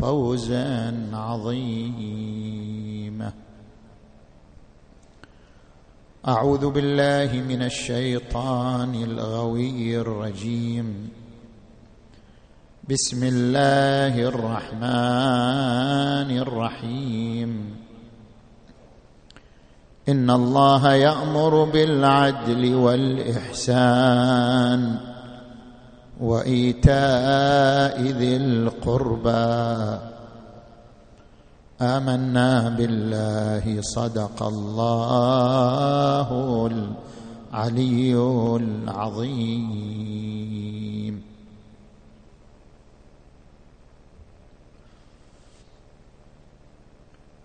فوزا عظيما. أعوذ بالله من الشيطان الغوي الرجيم. بسم الله الرحمن الرحيم. إن الله يأمر بالعدل والإحسان. وإيتاء ذي القربى. آمنا بالله صدق الله العلي العظيم.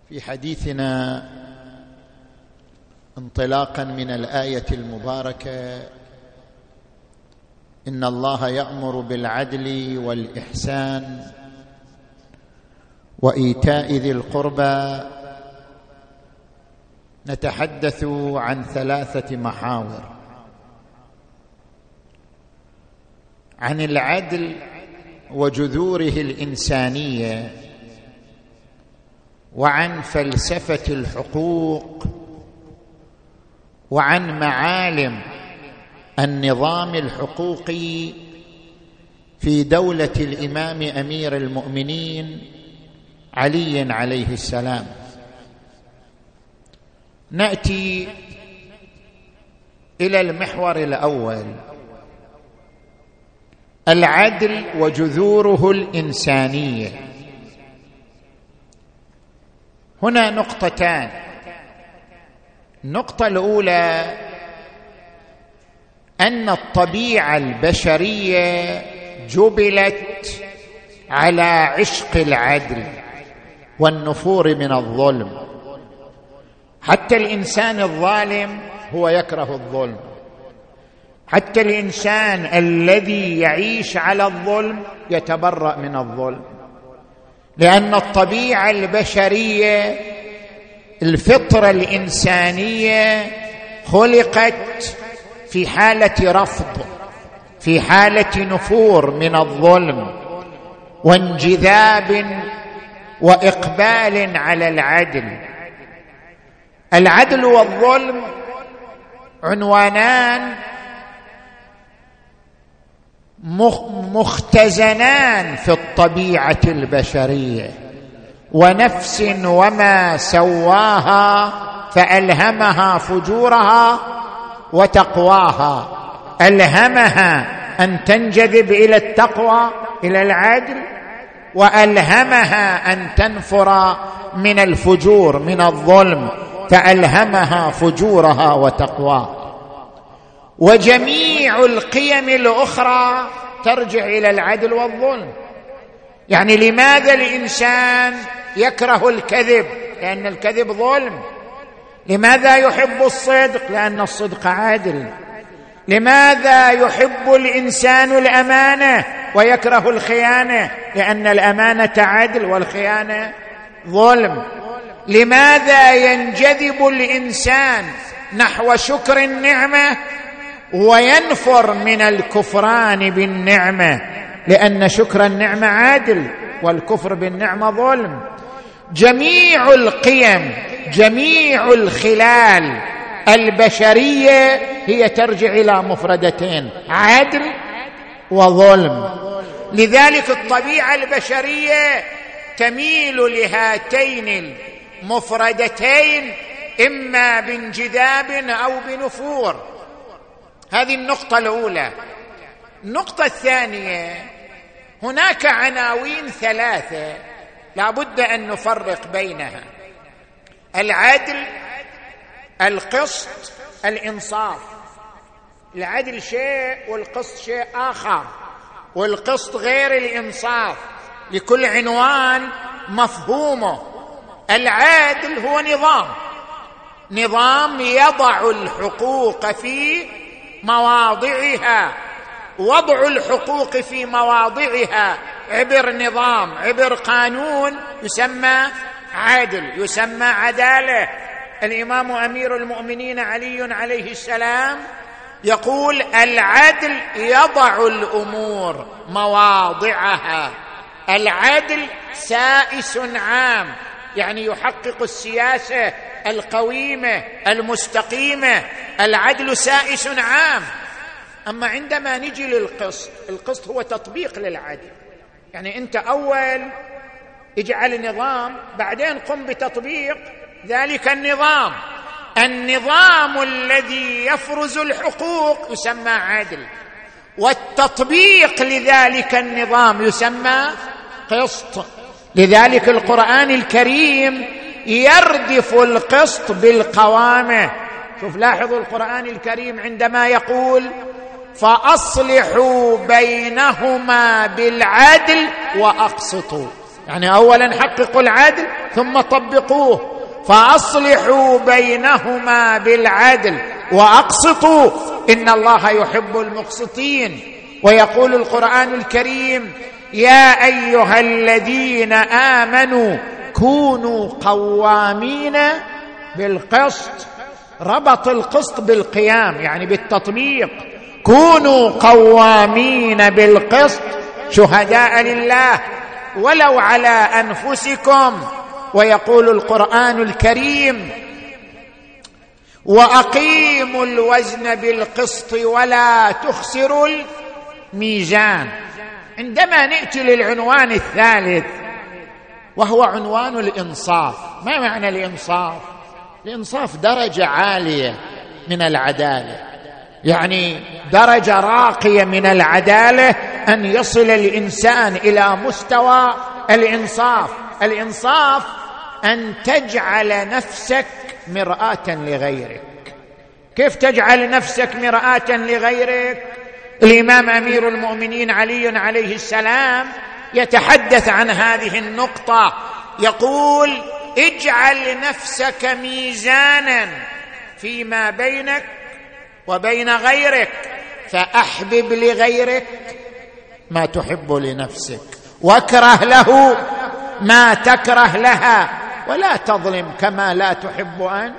في حديثنا انطلاقا من الآية المباركة إن الله يأمر بالعدل والإحسان وإيتاء ذي القربى. نتحدث عن ثلاثة محاور. عن العدل وجذوره الإنسانية وعن فلسفة الحقوق وعن معالم النظام الحقوقي في دولة الإمام أمير المؤمنين علي عليه السلام. نأتي إلى المحور الأول. العدل وجذوره الإنسانية. هنا نقطتان. النقطة الأولى أن الطبيعة البشرية جبلت على عشق العدل والنفور من الظلم. حتى الإنسان الظالم هو يكره الظلم. حتى الإنسان الذي يعيش على الظلم يتبرأ من الظلم. لأن الطبيعة البشرية الفطرة الإنسانية خلقت في حالة رفض في حالة نفور من الظلم وانجذاب وإقبال على العدل. العدل والظلم عنوانان مختزنان في الطبيعة البشرية. ونفس وما سواها فألهمها فجورها وتقواها. ألهمها أن تنجذب إلى التقوى إلى العدل وألهمها أن تنفر من الفجور من الظلم فألهمها فجورها وتقواها وجميع القيم الأخرى ترجع إلى العدل والظلم. يعني لماذا الإنسان يكره الكذب؟ لأن الكذب ظلم. لماذا يحب الصدق؟ لأن الصدق عادل. لماذا يحب الإنسان الأمانة ويكره الخيانة؟ لأن الأمانة عدل والخيانة ظلم. لماذا ينجذب الإنسان نحو شكر النعمة وينفر من الكفران بالنعمة؟ لأن شكر النعمة عادل والكفر بالنعمة ظلم. جميع القيم جميع الخلال البشرية هي ترجع إلى مفردتين عدل وظلم. لذلك الطبيعة البشرية تميل لهاتين المفردتين إما بانجذاب أو بنفور. هذه النقطة الأولى. النقطة الثانية هناك عناوين ثلاثة لا بد أن نفرق بينها. العدل القسط الإنصاف. العدل شيء والقسط شيء آخر. والقسط غير الإنصاف. لكل عنوان مفهومه. العدل هو نظام. نظام يضع الحقوق في مواضعها. وضع الحقوق في مواضعها. عبر نظام عبر قانون يسمى عدل يسمى عدالة. الإمام أمير المؤمنين علي عليه السلام يقول العدل يضع الأمور مواضعها. العدل سائس عام يعني يحقق السياسة القويمة المستقيمة. العدل سائس عام. أما عندما نجي للقسط القسط هو تطبيق للعدل. يعني أنت أول اجعل نظام بعدين قم بتطبيق. ذلك النظام. النظام الذي يفرز الحقوق يسمى عدل. والتطبيق لذلك النظام يسمى قسط. لذلك القرآن الكريم يردف القسط بالقوامة. شوف لاحظوا القرآن الكريم عندما يقول فأصلحوا بينهما بالعدل وأقسطوا. يعني اولا حققوا العدل ثم طبقوه. فأصلحوا بينهما بالعدل وأقسطوا. إن الله يحب المقسطين. ويقول القرآن الكريم يا أيها الذين آمنوا كونوا قوامين بالقسط. ربط القسط بالقيام يعني بالتطبيق. كونوا قوامين بالقسط شهداء لله ولو على أنفسكم. ويقول القرآن الكريم وأقيموا الوزن بالقسط ولا تخسروا الميزان. عندما نأتي للعنوان الثالث وهو عنوان الإنصاف. ما معنى الإنصاف؟ الإنصاف درجة عالية من العدالة. يعني درجة راقية من العدالة أن يصل الإنسان إلى مستوى الإنصاف. الإنصاف أن تجعل نفسك مرآة لغيرك. كيف تجعل نفسك مرآة لغيرك؟ الإمام أمير المؤمنين علي عليه السلام يتحدث عن هذه النقطة. يقول اجعل نفسك ميزانا فيما بينك وبين غيرك فأحبب لغيرك ما تحب لنفسك. واكره له ما تكره لها ولا تظلم كما لا تحب أن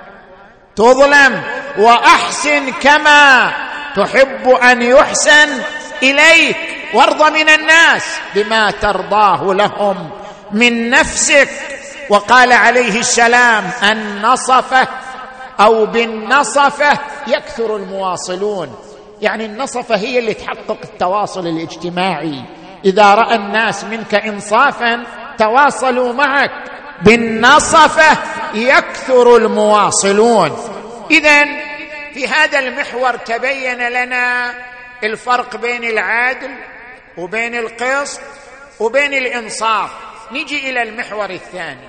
تظلم. وأحسن كما تحب أن يحسن إليك. وارض من الناس بما ترضاه لهم من نفسك. وقال عليه السلام النصفة أو بالنصفة يكثر المواصلون. يعني النصفة هي اللي تحقق التواصل الاجتماعي. إذا رأى الناس منك انصافا تواصلوا معك. بالنصفة يكثر المواصلون. اذا في هذا المحور تبين لنا الفرق بين العدل وبين القسط وبين الإنصاف. نجي إلى المحور الثاني.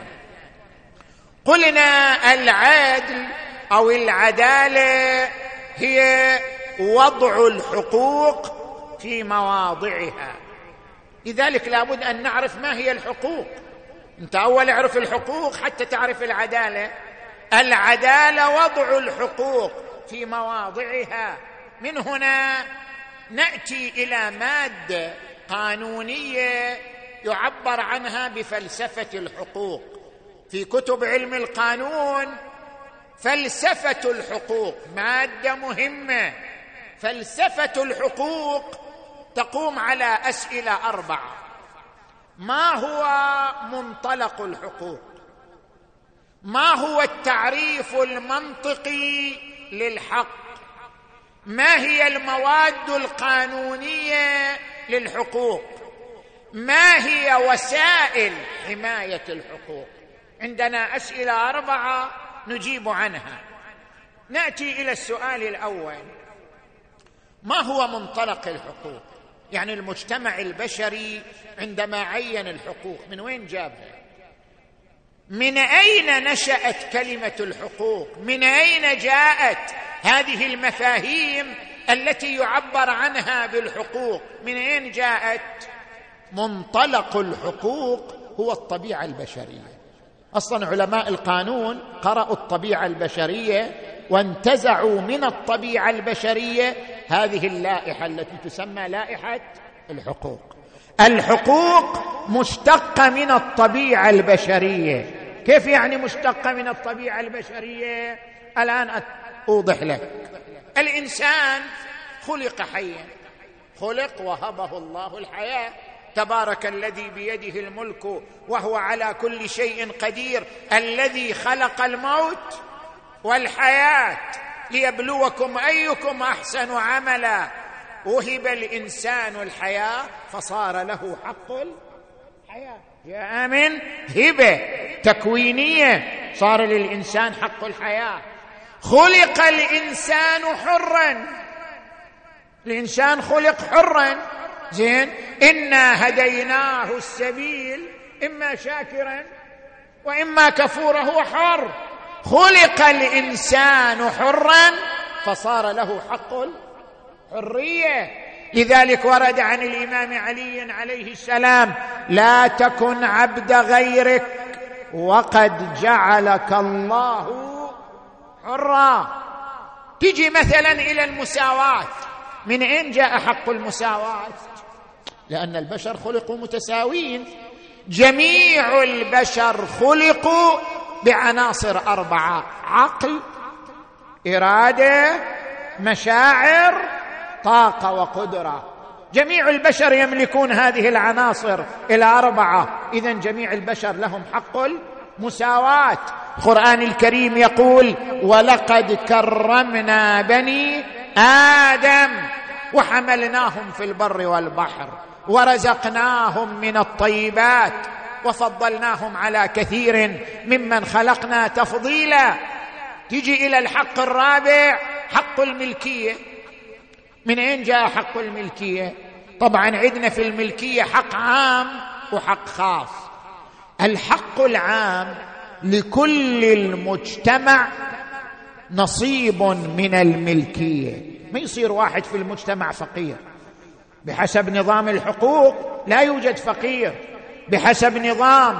قلنا العدل أو العدالة هي وضع الحقوق في مواضعها. لذلك لابد أن نعرف ما هي الحقوق. أنت أول اعرف الحقوق حتى تعرف العدالة. العدالة وضع الحقوق في مواضعها. من هنا نأتي إلى مادة قانونية يعبر عنها بفلسفة الحقوق. في كتب علم القانون فلسفة الحقوق مادة مهمة. فلسفة الحقوق تقوم على أسئلة أربعة. ما هو منطلق الحقوق؟ ما هو التعريف المنطقي للحق؟ ما هي المواد القانونية للحقوق؟ ما هي وسائل حماية الحقوق؟ عندنا أسئلة أربعة. نجيب عنها. نأتي إلى السؤال الأول. ما هو منطلق الحقوق؟ يعني المجتمع البشري عندما عين الحقوق من وين جابها؟ من أين نشأت كلمة الحقوق؟ من أين جاءت هذه المفاهيم التي يعبر عنها بالحقوق؟ من أين جاءت؟ منطلق الحقوق هو الطبيعة البشرية. أصلا علماء القانون قرأوا الطبيعة البشرية وانتزعوا من الطبيعة البشرية. هذه اللائحة التي تسمى لائحة الحقوق. الحقوق مشتقة من الطبيعة البشرية. كيف يعني مشتقة من الطبيعة البشرية؟ الآن أوضح لك. الإنسان خلق حيا. خلق وهبه الله الحياة. تبارك الذي بيده الملك وهو على كل شيء قدير الذي خلق الموت والحياة ليبلوكم أيكم أحسن عملا. وهب الإنسان الحياة فصار له حق الحياة. جاء من هبة تكوينية. صار للإنسان حق الحياة. خلق الإنسان حرا. الإنسان خلق حرا. زين؟ إنا هديناه السبيل إما شاكرا وإما كفورا هو حر. خلق الإنسان حرا فصار له حق الحرية. لذلك ورد عن الإمام علي عليه السلام لا تكن عبد غيرك وقد جعلك الله حرا. تجي مثلا إلى المساواة. من أين جاء حق المساواة؟ لأن البشر خلقوا متساوين. جميع البشر خلقوا بعناصر أربعة عقل إرادة مشاعر طاقة وقدرة. جميع البشر يملكون هذه العناصر الأربعة. اذا جميع البشر لهم حق المساواة. القران الكريم يقول ولقد كرمنا بني آدم وحملناهم في البر والبحر. ورزقناهم من الطيبات وفضلناهم على كثير ممن خلقنا تفضيلا. تجي إلى الحق الرابع حق الملكية. من أين جاء حق الملكية؟ طبعا عندنا في الملكية حق عام وحق خاص. الحق العام لكل المجتمع نصيب من الملكية. ما يصير واحد في المجتمع فقير. بحسب نظام الحقوق لا يوجد فقير. بحسب نظام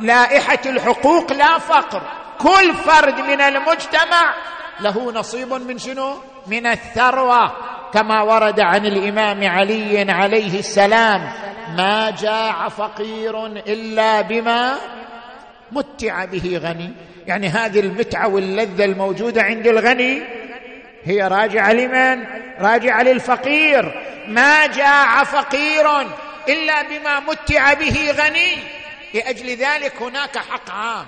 لائحة الحقوق لا فقر. كل فرد من المجتمع له نصيب من شنو؟ من الثروة. كما ورد عن الإمام علي عليه السلام ما جاع فقير إلا بما متع به غني. يعني هذه المتعة واللذة الموجودة عند الغني هي راجعة لمن؟ راجعة للفقير. ما جاع فقير إلا بما متع به غني. لأجل ذلك هناك حق عام.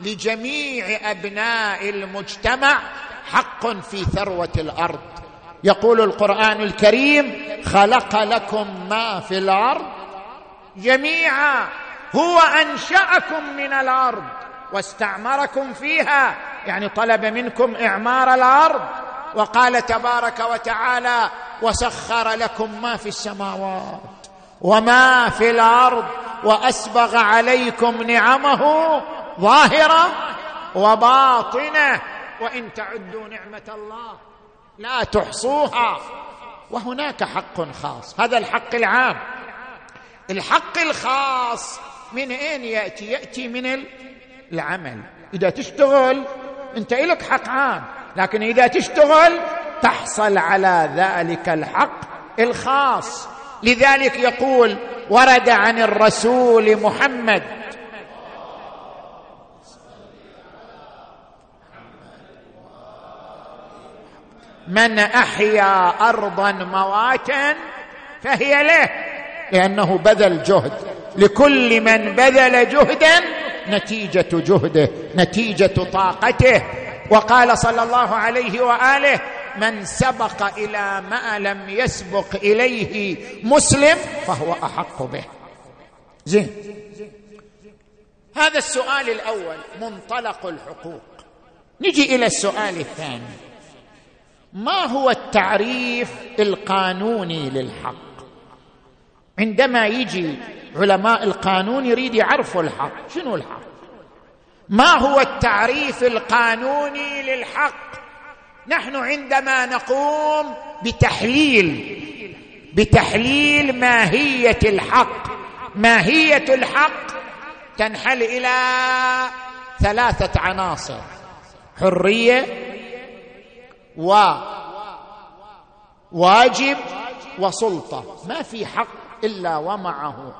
لجميع أبناء المجتمع حق في ثروة الأرض. يقول القرآن الكريم خلق لكم ما في الأرض جميعا. هو أنشأكم من الأرض واستعمركم فيها. يعني طلب منكم إعمار الأرض. وقال تبارك وتعالى وسخر لكم ما في السماوات وما في الأرض وأسبغ عليكم نعمه ظاهرة وباطنة. وإن تعدوا نعمة الله لا تحصوها. وهناك حق خاص هذا الحق العام. الحق الخاص من أين يأتي؟ يأتي من العمل. إذا تشتغل أنت لك حق عام. لكن إذا تشتغل تحصل على ذلك الحق الخاص. لذلك يقول ورد عن الرسول محمد. من أحيا أرضا مواتا فهي له لأنه بذل جهد. لكل من بذل جهدا نتيجة جهده نتيجة طاقته. وقال صلى الله عليه وآله من سبق إلى ما لم يسبق إليه مسلم فهو أحق به. زين. هذا السؤال الأول منطلق الحقوق. نجي إلى السؤال الثاني. ما هو التعريف القانوني للحق؟ عندما يجي علماء القانون يريد يعرفوا الحق شنو الحق؟ ما هو التعريف القانوني للحق؟ نحن عندما نقوم بتحليل بتحليل ماهية الحق ماهية الحق تنحل إلى ثلاثة عناصر حرية وواجب وسلطة. ما في حق إلا ومعه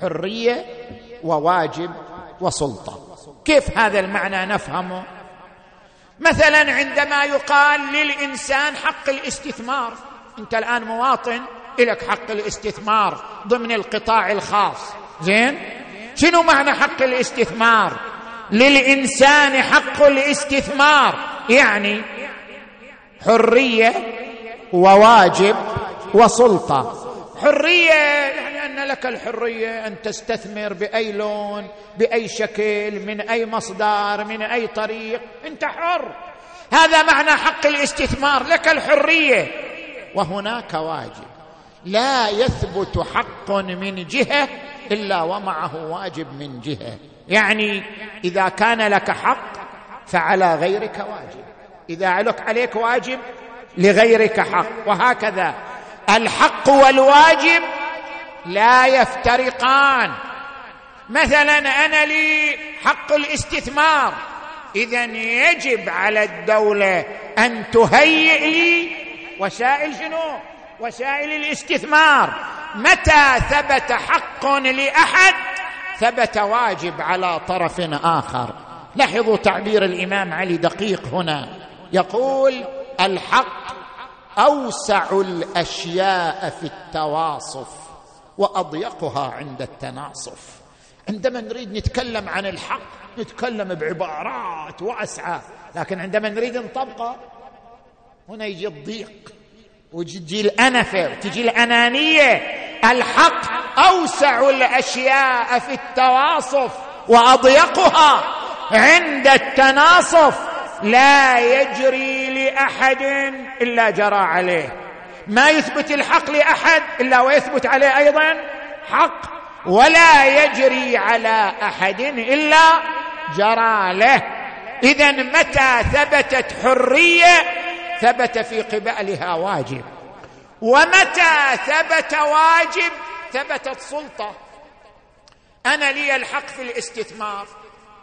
حرية وواجب وسلطة. كيف هذا المعنى نفهمه؟ مثلا عندما يقال للإنسان حق الاستثمار أنت الآن مواطن لك حق الاستثمار ضمن القطاع الخاص. زين؟ شنو معنى حق الاستثمار؟ للإنسان حق الاستثمار يعني حرية وواجب وسلطة. حرية يعني ان لك الحرية أن تستثمر بأي لون بأي شكل من أي مصدر من أي طريق. أنت حر. هذا معنى حق الاستثمار. لك الحرية. وهناك واجب. لا يثبت حق من جهة إلا ومعه واجب من جهة. يعني إذا كان لك حق فعلى غيرك واجب. إذا عليك عليك واجب لغيرك حق. وهكذا. الحق والواجب لا يفترقان. مثلا أنا لي حق الاستثمار. اذا يجب على الدولة أن تهيئ لي وسائل شنو؟ وسائل الاستثمار. متى ثبت حق لأحد؟ ثبت واجب على طرف آخر. لاحظوا تعبير الإمام علي دقيق هنا. يقول الحق أوسع الأشياء في التواصف وأضيقها عند التناصف. عندما نريد نتكلم عن الحق نتكلم بعبارات واسعة لكن عندما نريد نطبقه هنا يجي الضيق وتجي الأنفة وتجي الأنانية. الحق أوسع الأشياء في التواصف وأضيقها عند التناصف. لا يجري لأحد إلا جرى عليه. ما يثبت الحق لأحد إلا ويثبت عليه أيضا حق ولا يجري على أحد إلا جرى له. اذا متى ثبتت حرية؟ ثبت في قبالها واجب. ومتى ثبت واجب؟ ثبتت سلطة. أنا لي الحق في الاستثمار.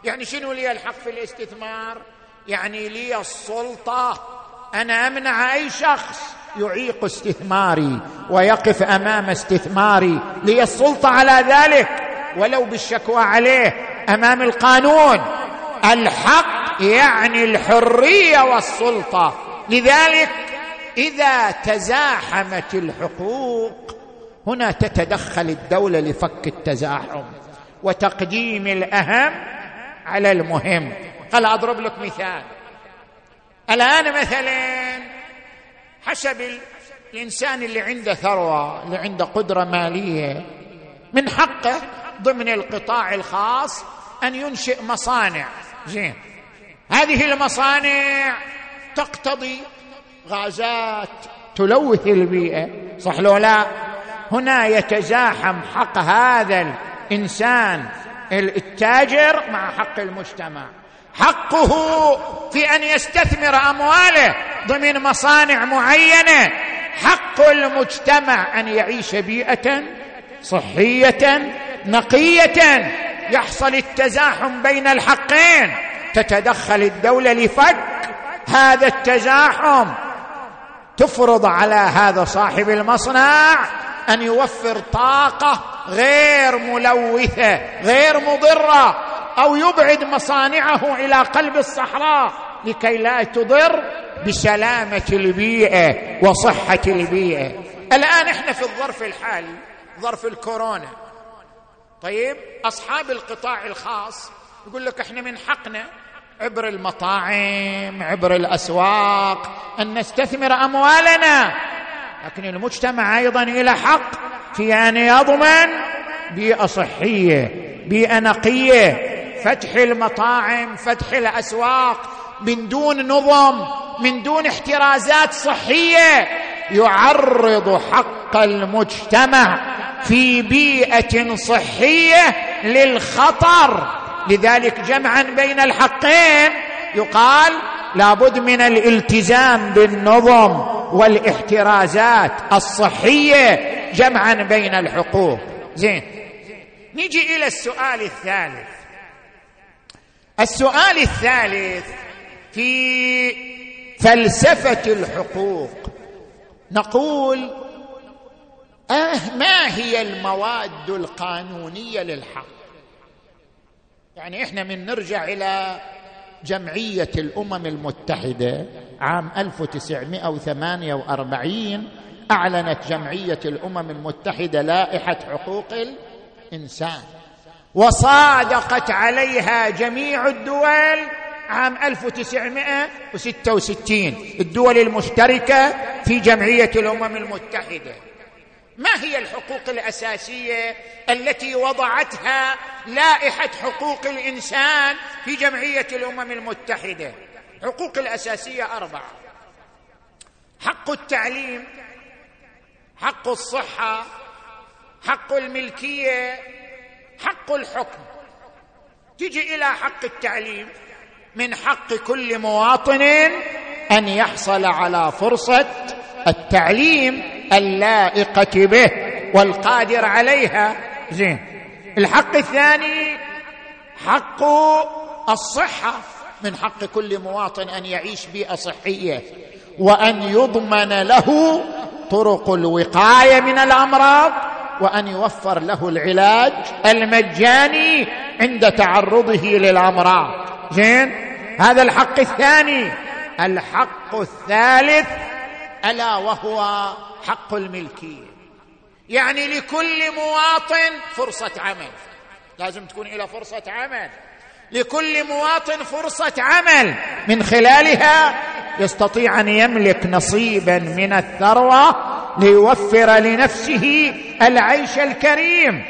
يعني شنو لي الحق في الاستثمار؟ يعني لي السلطة. أنا أمنع أي شخص يعيق استثماري ويقف أمام استثماري لي السلطة على ذلك ولو بالشكوى عليه أمام القانون. الحق يعني الحرية والسلطة. لذلك إذا تزاحمت الحقوق هنا تتدخل الدولة لفك التزاحم وتقديم الأهم على المهم. هل أضرب لك مثال. الآن مثلا حسب الإنسان اللي عنده ثروة اللي عنده قدرة مالية من حقه ضمن القطاع الخاص أن ينشئ مصانع. زين. هذه المصانع تقتضي غازات تلوث البيئة. صح لو لا؟ هنا يتزاحم حق هذا الإنسان التاجر مع حق المجتمع. حقه في أن يستثمر أمواله ضمن مصانع معينة. حق المجتمع أن يعيش بيئة صحية نقية. يحصل التزاحم بين الحقين. تتدخل الدولة لفك هذا التزاحم. تفرض على هذا صاحب المصنع أن يوفر طاقة غير ملوثة غير مضرة. أو يبعد مصانعه إلى قلب الصحراء لكي لا تضر بسلامة البيئة وصحة البيئة. الآن إحنا في الظرف الحالي ظرف الكورونا. طيب أصحاب القطاع الخاص يقول لك إحنا من حقنا عبر المطاعم عبر الأسواق أن نستثمر أموالنا. لكن المجتمع أيضا إلى حق في أن يضمن بيئة صحية بيئة نقية فتح المطاعم فتح الأسواق من دون نظم من دون احترازات صحية يعرض حق المجتمع في بيئة صحية للخطر. لذلك جمعا بين الحقين يقال لابد من الالتزام بالنظم والاحترازات الصحية جمعا بين الحقوق. زين. نجي إلى السؤال الثالث. السؤال الثالث في فلسفة الحقوق. نقول آه ما هي المواد القانونية للحق؟ يعني إحنا من نرجع إلى جمعية الأمم المتحدة عام 1948 أعلنت جمعية الأمم المتحدة لائحة حقوق الإنسان. وصادقت عليها جميع الدول عام 1966 الدول المشتركة في جمعية الأمم المتحدة. ما هي الحقوق الأساسية التي وضعتها لائحة حقوق الإنسان في جمعية الأمم المتحدة؟ حقوق الأساسية أربعة. حق التعليم حق الصحة حق الملكية حق الحكم. تجي إلى حق التعليم من حق كل مواطن أن يحصل على فرصة التعليم اللائقة به والقادر عليها. زين. الحق الثاني حق الصحة. من حق كل مواطن أن يعيش بيئة صحية وأن يضمن له طرق الوقاية من الأمراض. وأن يوفر له العلاج المجاني عند تعرضه للأمراض. زين؟ هذا الحق الثاني. الحق الثالث ألا وهو حق الملكية. يعني لكل مواطن فرصة عمل. لازم تكون له فرصة عمل. لكل مواطن فرصة عمل. من خلالها يستطيع أن يملك نصيبا من الثروة ليوفر لنفسه العيش الكريم.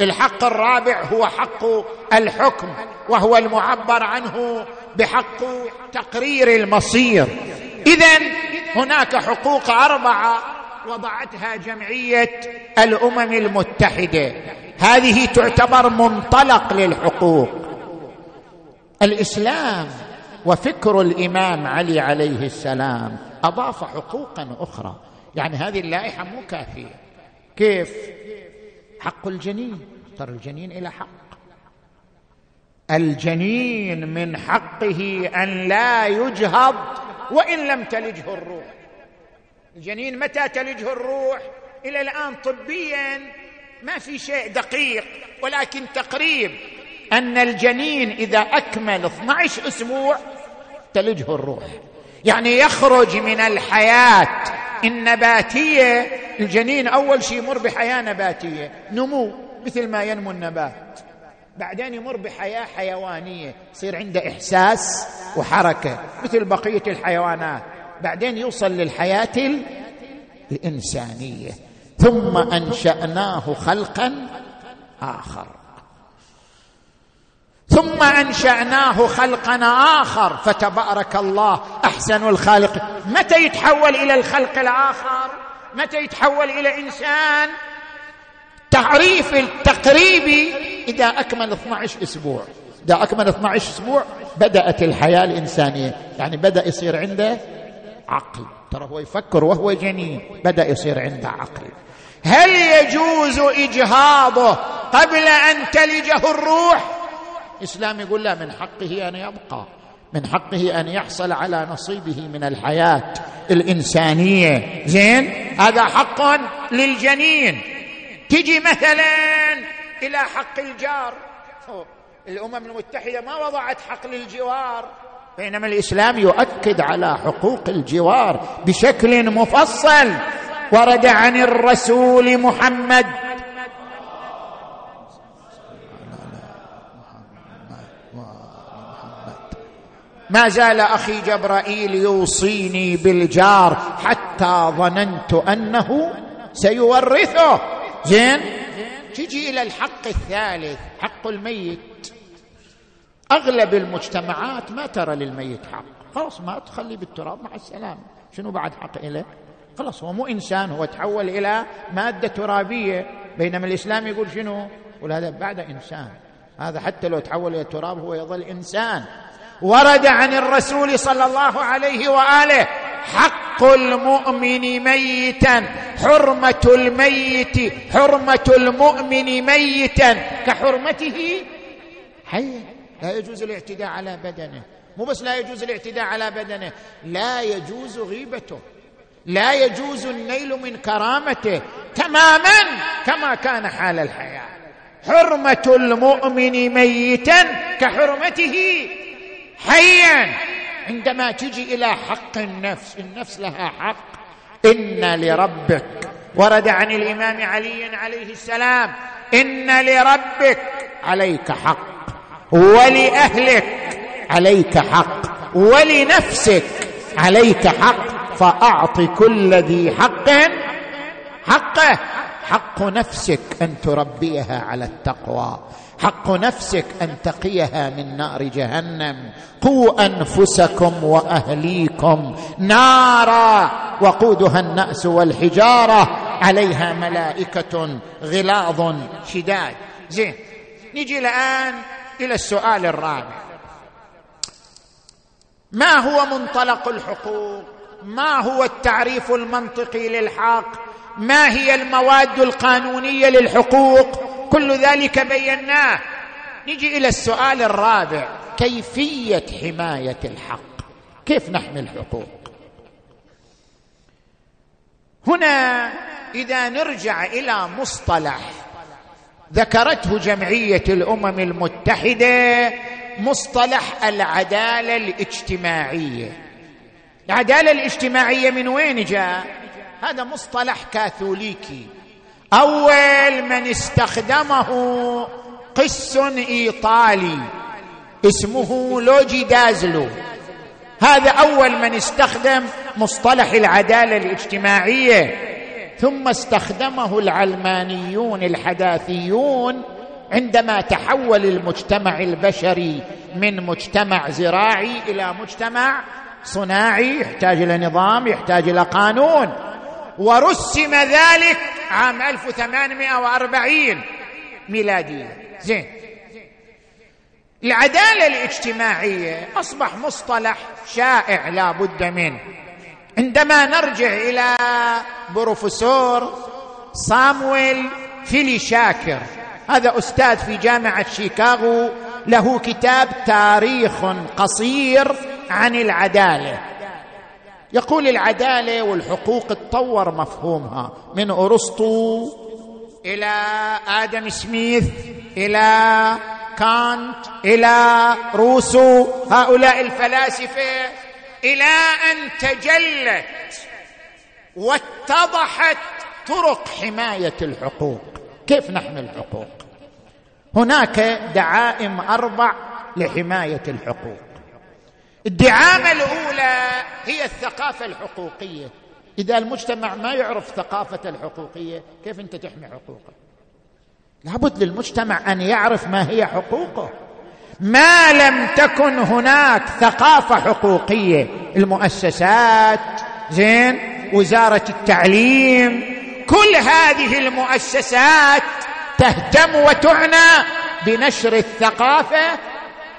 الحق الرابع هو حق الحكم وهو المعبر عنه بحق تقرير المصير. اذا هناك حقوق أربعة وضعتها جمعية الأمم المتحدة. هذه تعتبر منطلق للحقوق. الإسلام وفكر الإمام علي عليه السلام أضاف حقوقا أخرى. يعني هذه اللائحة مو كافية. كيف؟ حق الجنين. ترى الجنين إلى حق. الجنين من حقه أن لا يجهض وإن لم تلجه الروح. الجنين متى تلجه الروح؟ إلى الآن طبيا ما في شيء دقيق ولكن تقريب أن الجنين إذا أكمل 12 أسبوع تلجه الروح. يعني يخرج من الحياة. النباتيه الجنين أول شيء يمر بحياة نباتية نمو مثل ما ينمو النبات. بعدين يمر بحياة حيوانية يصير عنده إحساس وحركة مثل بقية الحيوانات. بعدين يوصل للحياة الإنسانية. ثم أنشأناه خلقا آخر. ثم أنشأناه خلقا آخر. فتبارك الله أحسن الخالق. متى يتحول إلى الخلق الآخر؟ متى يتحول إلى إنسان؟ تعريف التقريبي إذا أكمل 12 أسبوع. إذا أكمل 12 أسبوع بدأت الحياة الإنسانية. يعني بدأ يصير عنده عقل. ترى هو يفكر وهو جنين. بدأ يصير عنده عقل. هل يجوز إجهاضه قبل أن تلجه الروح؟ الإسلام يقول لا من حقه أن يبقى. من حقه أن يحصل على نصيبه من الحياة الإنسانية. زين؟ هذا حق للجنين. تجي مثلا إلى حق الجار. الأمم المتحدة ما وضعت حق للجوار. بينما الإسلام يؤكد على حقوق الجوار بشكل مفصل. ورد عن الرسول محمد. ما زال أخي جبرائيل يوصيني بالجار حتى ظننت أنه سيورثه. زين؟ تجي إلى الحق الثالث حق الميت. أغلب المجتمعات ما ترى للميت حق. خلاص ما تخلي بالتراب مع السلامه شنو بعد حق له خلاص هو مو إنسان هو تحول إلى مادة ترابية. بينما الإسلام يقول شنو؟ يقول هذا بعد إنسان. هذا حتى لو تحول إلى تراب هو يظل إنسان. ورد عن الرسول صلى الله عليه وآله حق المؤمن ميتا حرمة الميت حرمة المؤمن ميتا. كحرمته حيا لا يجوز الاعتداء على بدنه. مو بس لا يجوز الاعتداء على بدنه لا يجوز غيبته. لا يجوز النيل من كرامته تماما كما كان حال الحياة. حرمة المؤمن ميتا كحرمته حيا. عندما تجي إلى حق النفس النفس لها حق. إن لربك ورد عن الإمام علي عليه السلام إن لربك عليك حق. ولأهلك عليك حق ولنفسك عليك حق فأعط كل ذي حق حقه حق نفسك أن تربيها على التقوى حق نفسك أن تقيها من نار جهنم. قوا أنفسكم وأهليكم نارا وقودها النأس والحجارة عليها ملائكة غلاظ شداد. زين نجي الآن إلى السؤال الرابع. ما هو منطلق الحقوق؟ ما هو التعريف المنطقي للحق ما هي المواد القانونية للحقوق؟ كل ذلك بيناه. نجي إلى السؤال الرابع. كيفية حماية الحق؟ كيف نحمي الحقوق؟ هنا إذا نرجع إلى مصطلح ذكرته جمعية الأمم المتحدة مصطلح العدالة الاجتماعية. العدالة الاجتماعية من وين جاء؟ هذا مصطلح كاثوليكي. أول من استخدمه قس إيطالي اسمه لوجي دازلو. هذا أول من استخدم مصطلح العدالة الاجتماعية. ثم استخدمه العلمانيون الحداثيون عندما تحول المجتمع البشري من مجتمع زراعي إلى مجتمع صناعي يحتاج إلى نظام يحتاج إلى قانون. ورسم ذلك عام 1840 ميلادية. زين. العدالة الاجتماعية أصبح مصطلح شائع لا بد منه. عندما نرجع إلى بروفيسور صامويل فيلي شاكر هذا أستاذ في جامعة شيكاغو له كتاب تاريخ قصير عن العدالة. يقول العدالة والحقوق تطور مفهومها من أرسطو إلى آدم سميث إلى كانت إلى روسو هؤلاء الفلاسفة إلى أن تجلت واتضحت طرق حماية الحقوق. كيف نحمي الحقوق؟ هناك دعائم أربع لحماية الحقوق. الدعامة الأولى هي الثقافة الحقوقية. إذا المجتمع ما يعرف ثقافة الحقوقية كيف أنت تحمي حقوقه لابد للمجتمع أن يعرف ما هي حقوقه. ما لم تكن هناك ثقافة حقوقية. المؤسسات زين وزارة التعليم كل هذه المؤسسات تهتم وتعنى بنشر الثقافة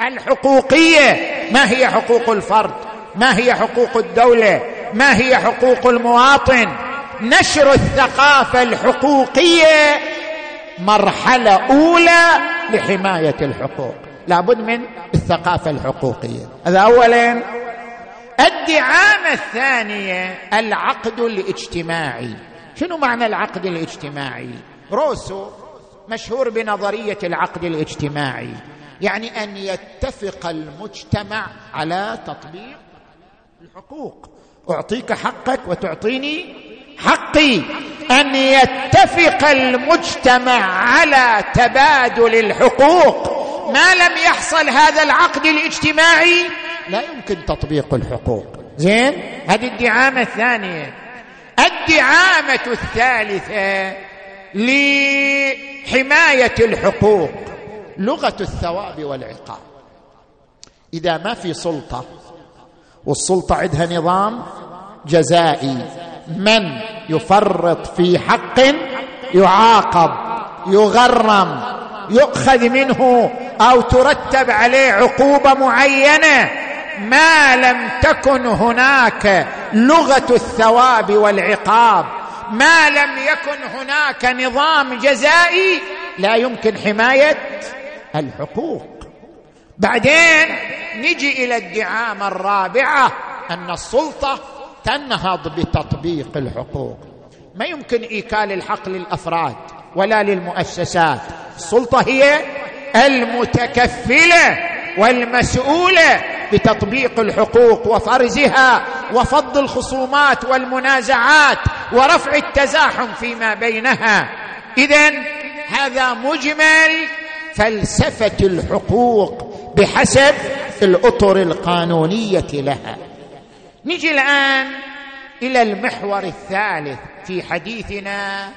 الحقوقية. ما هي حقوق الفرد؟ ما هي حقوق الدولة؟ ما هي حقوق المواطن؟ نشر الثقافة الحقوقية مرحلة أولى لحماية الحقوق. لابد من الثقافة الحقوقية. هذا اولا. الدعامة الثانية العقد الاجتماعي. شنو معنى العقد الاجتماعي؟ روسو مشهور بنظرية العقد الاجتماعي يعني أن يتفق المجتمع على تطبيق الحقوق. أعطيك حقك وتعطيني حقي. أن يتفق المجتمع على تبادل الحقوق. ما لم يحصل هذا العقد الاجتماعي؟ لا يمكن تطبيق الحقوق. زين هذه الدعامة الثانية. الدعامة الثالثة لحماية الحقوق لغة الثواب والعقاب. إذا ما في سلطة والسلطة عندها نظام جزائي. من يفرط في حق يعاقب يغرم يؤخذ منه أو ترتب عليه عقوبة معينة ما لم تكن هناك لغة الثواب والعقاب. ما لم يكن هناك نظام جزائي لا يمكن حماية الحقوق. بعدين نجي إلى الدعامة الرابعة أن السلطة تنهض بتطبيق الحقوق. ما يمكن إيكال الحق للأفراد. ولا للمؤسسات. السلطة هي المتكفلة والمسؤولة بتطبيق الحقوق وفرزها وفض الخصومات والمنازعات ورفع التزاحم فيما بينها. اذا هذا مجمل فلسفة الحقوق بحسب الأطر القانونية لها. نجي الآن إلى المحور الثالث في حديثنا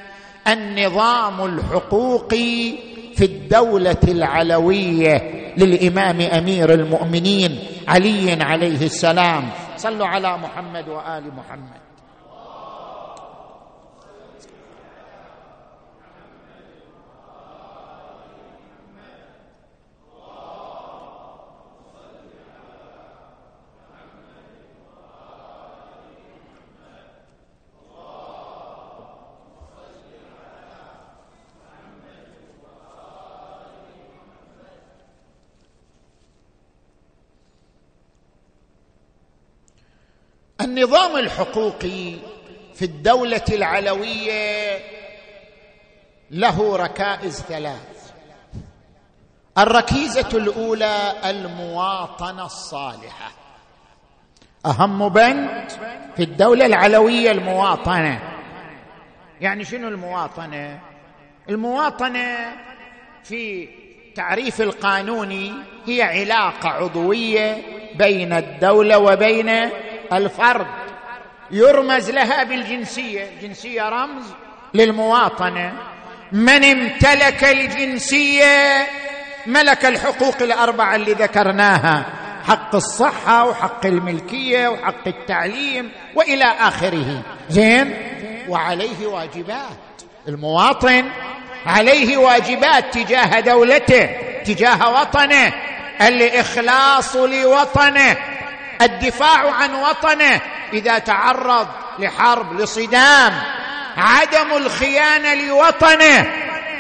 النظام الحقوقي في الدولة العلوية للإمام أمير المؤمنين علي عليه السلام. صلوا على محمد وآل محمد. النظام الحقوقي في الدولة العلوية له ركائز ثلاث. الركيزة الأولى المواطنة الصالحة. أهم بند في الدولة العلوية المواطنة. يعني شنو المواطنة؟ المواطنة في تعريف القانوني هي علاقة عضوية بين الدولة وبين الفرد يرمز لها بالجنسية الجنسيه رمز للمواطنة. من امتلك الجنسية ملك الحقوق الأربعة اللي ذكرناها حق الصحة وحق الملكية وحق التعليم وإلى آخره. زين؟ وعليه واجبات. المواطن عليه واجبات تجاه دولته تجاه وطنه. الإخلاص لوطنه. الدفاع عن وطنه إذا تعرض لحرب لصدام عدم الخيانة لوطنه.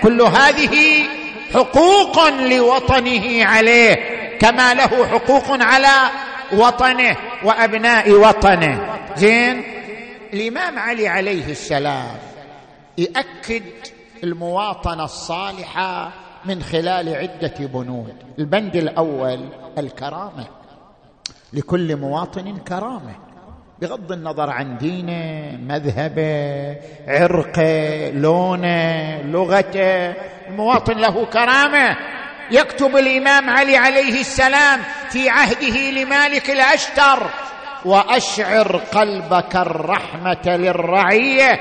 كل هذه حقوق لوطنه عليه كما له حقوق على وطنه وأبناء وطنه. زين؟ الإمام علي عليه السلام ياكد المواطنة الصالحة من خلال عدة بنود. البند الأول الكرامة. لكل مواطن كرامة بغض النظر عن دينه مذهبه عرقه لونه لغته المواطن له كرامة. يكتب الإمام علي عليه السلام في عهده لمالك الأشتر وأشعر قلبك الرحمة للرعية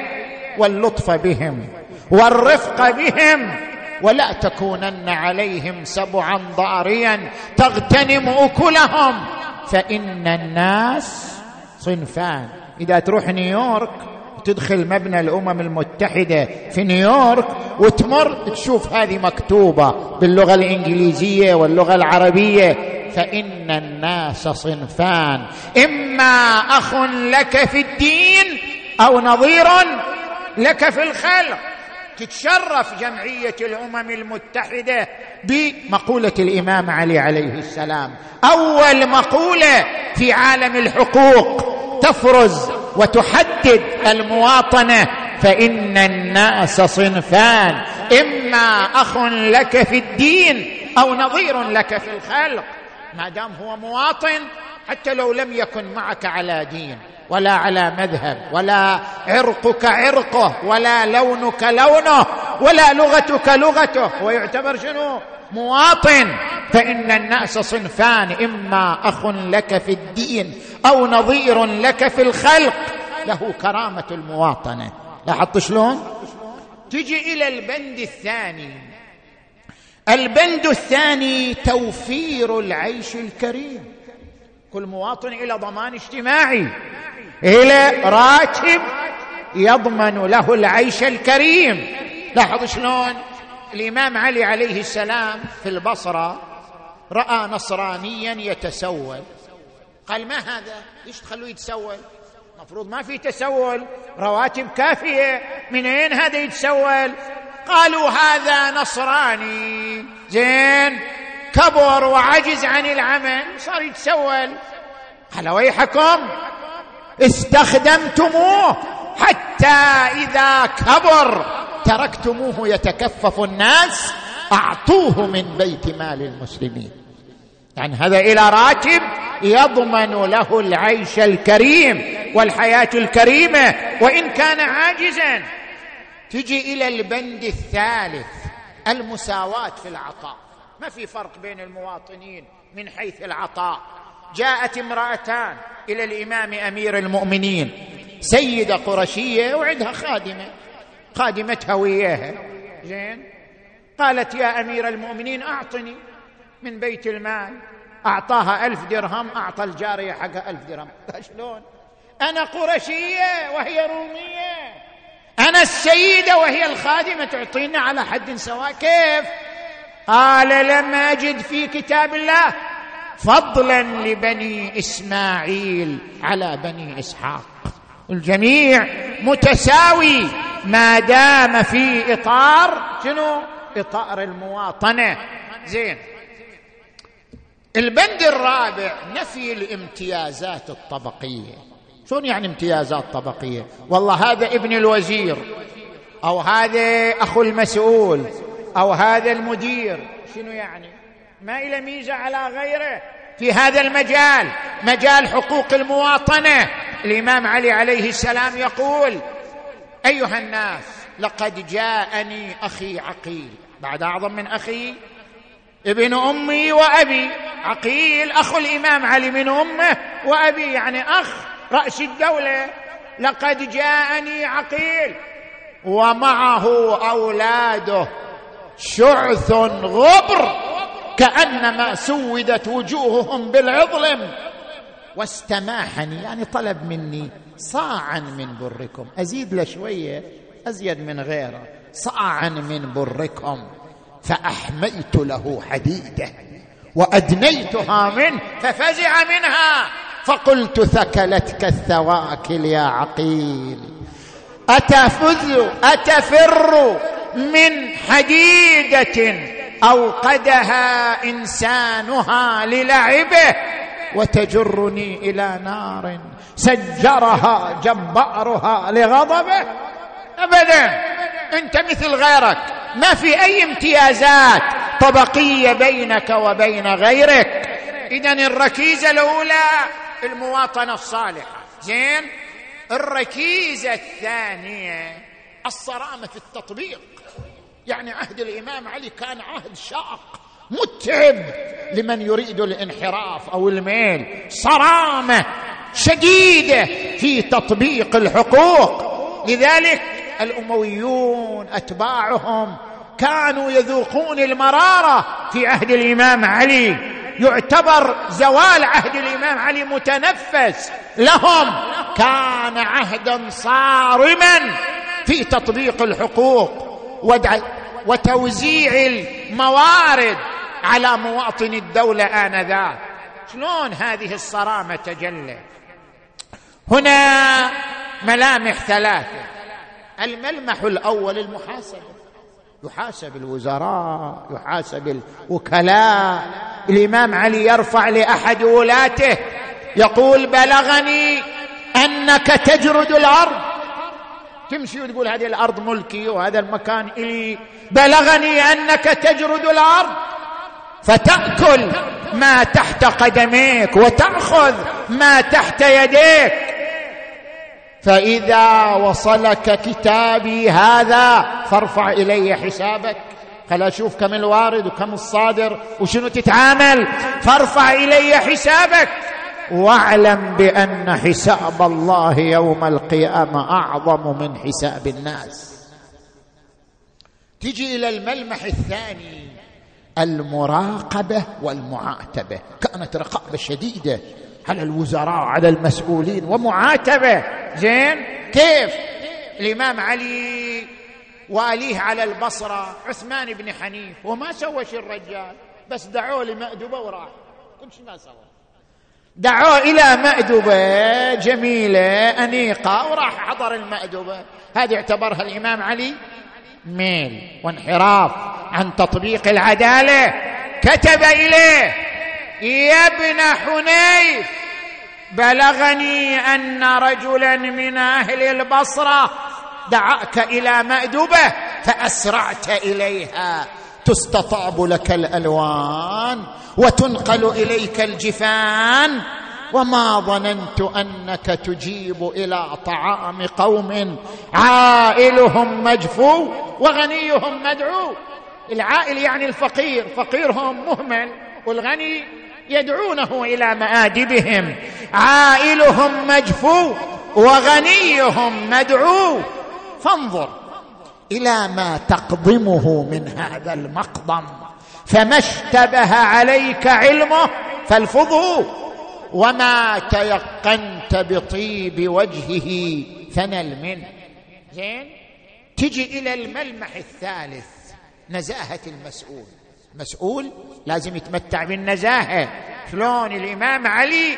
واللطف بهم والرفق بهم ولا تكونن عليهم سبعا ضاريا تغتنم أكلهم. فإن الناس صنفان. إذا تروح نيويورك تدخل مبنى الأمم المتحدة في نيويورك وتمر تشوف هذه مكتوبة باللغة الإنجليزية واللغة العربية فإن الناس صنفان. إما أخ لك في الدين أو نظير لك في الخلق. تتشرف جمعية الأمم المتحدة بمقولة الإمام علي عليه السلام. أول مقولة في عالم الحقوق تفرز وتحدد المواطنة فإن الناس صنفان. إما أخ لك في الدين أو نظير لك في الخلق. ما دام هو مواطن حتى لو لم يكن معك على دين. ولا على مذهب ولا عرقك عرقه ولا لونك لونه ولا لغتك لغته. هو يعتبر شنو؟ مواطن. فإن الناس صنفان إما أخ لك في الدين أو نظير لك في الخلق. له كرامة المواطنة. لاحظت شلون؟ تجي إلى البند الثاني. البند الثاني توفير العيش الكريم. كل مواطن إلى ضمان اجتماعي. إلى راتب يضمن له العيش الكريم. لاحظ شلون الإمام علي عليه السلام في البصرة رأى نصرانيا يتسول. قال ما هذا؟ ليش تخلوه يتسول؟ مفروض ما في تسول. رواتب كافية. من أين هذا يتسول؟ قالوا هذا نصراني. زين. كبر وعجز عن العمل. صار يتسول. قال ويحكم استخدمتموه حتى إذا كبر. تركتموه يتكفف الناس. أعطوه من بيت مال المسلمين. يعني هذا إلى راتب يضمن له العيش الكريم والحياة الكريمة. وإن كان عاجزا تجي إلى البند الثالث المساواة في العطاء. ما في فرق بين المواطنين من حيث العطاء. جاءت امرأتان إلى الإمام أمير المؤمنين سيدة قرشية وعندها خادمة خادمتها وياها زين؟ قالت يا أمير المؤمنين أعطني من بيت المال. أعطاها ألف درهم أعطى الجارية حقها ألف درهم. شلون؟ أنا قرشية وهي رومية. أنا السيدة وهي الخادمة. تعطينا على حد سواء. كيف؟ قال لم أجد في كتاب الله فضلا لبني إسماعيل على بني إسحاق. الجميع متساوي ما دام في إطار شنو؟ إطار المواطنة. زين. البند الرابع نفي الامتيازات الطبقية. شلون يعني امتيازات طبقية؟ والله هذا ابن الوزير أو هذا أخو المسؤول أو هذا المدير. شنو يعني؟ ما إلى ميزة على غيره في هذا المجال مجال حقوق المواطنة. الإمام علي عليه السلام يقول أيها الناس لقد جاءني أخي عقيل. بعد أعظم من أخي ابن أمي وأبي. عقيل اخو الإمام علي من أمه وأبي يعني أخ رأس الدولة. لقد جاءني عقيل ومعه أولاده. شعث غبر. كأنما سودت وجوههم بالعظلم. واستماحني يعني طلب مني صاعا من بركم. أزيد له شوية أزيد من غيره. صاعا من بركم. فأحميت له حديده وأدنيتها منه ففزع منها. فقلت ثكلتك الثواكل يا عقيل. أتفز أتفر من حديدة أوقدها إنسانها للعبه وتجرني إلى نار سجرها جبارها لغضبه. ابدا. أنت مثل غيرك. ما في أي امتيازات طبقية بينك وبين غيرك. اذا الركيزة الأولى المواطنة الصالحة. زين؟ الركيزة الثانية الصرامة في التطبيق. يعني عهد الإمام علي كان عهد شاق متعب لمن يريد الانحراف أو الميل صرامة شديدة في تطبيق الحقوق. لذلك الأمويون أتباعهم كانوا يذوقون المرارة في عهد الإمام علي. يعتبر زوال عهد الإمام علي متنفس. لهم كان عهدا صارما في تطبيق الحقوق. وتوزيع الموارد على مواطن الدولة آنذاك. شلون هذه الصرامة تجلت؟ هنا ملامح ثلاثة. الملمح الأول المحاسبة. يحاسب الوزراء يحاسب الوكلاء. الإمام علي يرفع لأحد ولاته يقول بلغني أنك تجرد الأرض. تمشي وتقول هذه الأرض ملكي وهذا المكان إلي. بلغني أنك تجرد الأرض. فتأكل ما تحت قدميك وتأخذ ما تحت يديك. فإذا وصلك كتابي هذا فارفع إلي حسابك. خل أشوف كم الوارد وكم الصادر وشنو تتعامل؟ فارفع إلي حسابك. واعلم بأن حساب الله يوم القيامة أعظم من حساب الناس. تجي إلى الملمح الثاني المراقبة والمعاتبة. كانت رقابة شديدة على الوزراء على المسؤولين ومعاتبة. زين؟ كيف؟ الإمام علي واليه على البصرة عثمان بن حنيف وما سوى شيء الرجال. بس دعوه لمأدبة وراح. كل شيء ما سوى. دعوه إلى مأدبه جميلة أنيقة وراح حضر المأدبه هذه اعتبرها الإمام علي ميل وانحراف عن تطبيق العدالة. كتب إليه يا ابن حنيف بلغني أن رجلا من أهل البصرة دعاك إلى مأدبه فأسرعت إليها. تستطاب لك الألوان. وتنقل إليك الجفان وما ظننت أنك تجيب إلى طعام قوم عائلهم مجفو وغنيهم مدعو. العائل يعني الفقير فقيرهم مهمل والغني يدعونه إلى مآدبهم. عائلهم مجفو وغنيهم مدعو. فانظر إلى ما تقضمه من هذا المقضم فما اشتبه عليك علمه فالفظه وما تيقنت بطيب وجهه فنل منه. زين؟ تجي إلى الملمح الثالث نزاهة المسؤول. مسؤول لازم يتمتع بالنزاهة. شلون الإمام علي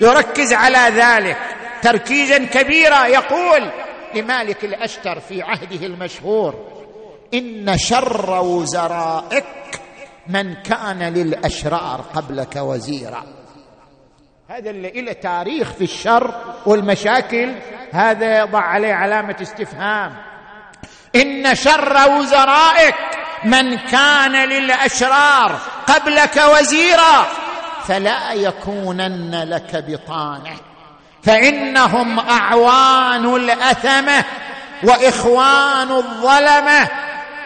يركز على ذلك؟ تركيزا كبيرا. يقول لمالك الأشتر في عهده المشهور إن شر وزرائك من كان للأشرار قبلك وزيرا. هذا اللي له تاريخ في الشر والمشاكل هذا يضع عليه علامة استفهام. إن شر وزرائك من كان للأشرار قبلك وزيرا فلا يكونن لك بطانة. فإنهم أعوان الأثمة وإخوان الظلمة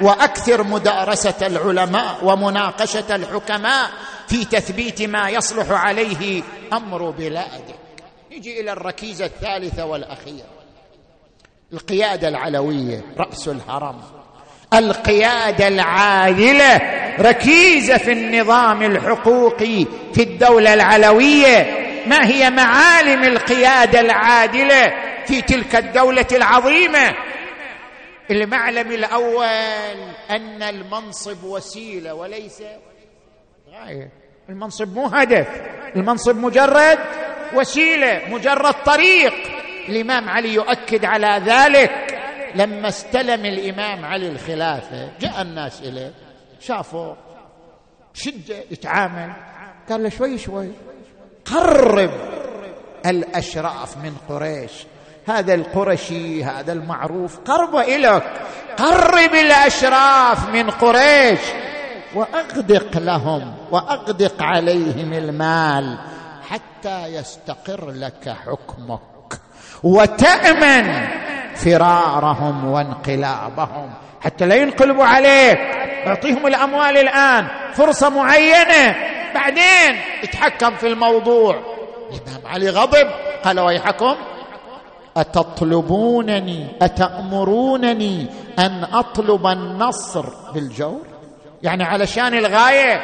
وأكثر مدارسة العلماء ومناقشة الحكماء في تثبيت ما يصلح عليه أمر بلادك. نجي إلى الركيزة الثالثة والأخيرة. القيادة العلوية رأس الهرم. القيادة العادلة ركيزة في النظام الحقوقي في الدولة العلوية. ما هي معالم القيادة العادلة في تلك الدولة العظيمة؟ المعلم الأول أن المنصب وسيلة وليس غاية. المنصب مو هدف المنصب مجرد وسيلة مجرد طريق. الإمام علي يؤكد على ذلك لما استلم الإمام علي الخلافة. جاء الناس إليه شافوا شدة يتعامل قال له شوي شوي قرب الأشراف من قريش. هذا القرشي هذا المعروف قرب إليك. قرب الأشراف من قريش وأغدق لهم وأغدق عليهم المال حتى يستقر لك حكمك. وتأمن فرارهم وانقلابهم حتى لا ينقلبوا عليك. أعطيهم الأموال الآن فرصة معينة. بعدين اتحكم في الموضوع. الإمام علي غضب قال ويحكم أتطلبونني أتأمرونني أن أطلب النصر بالجور؟ يعني علشان الغاية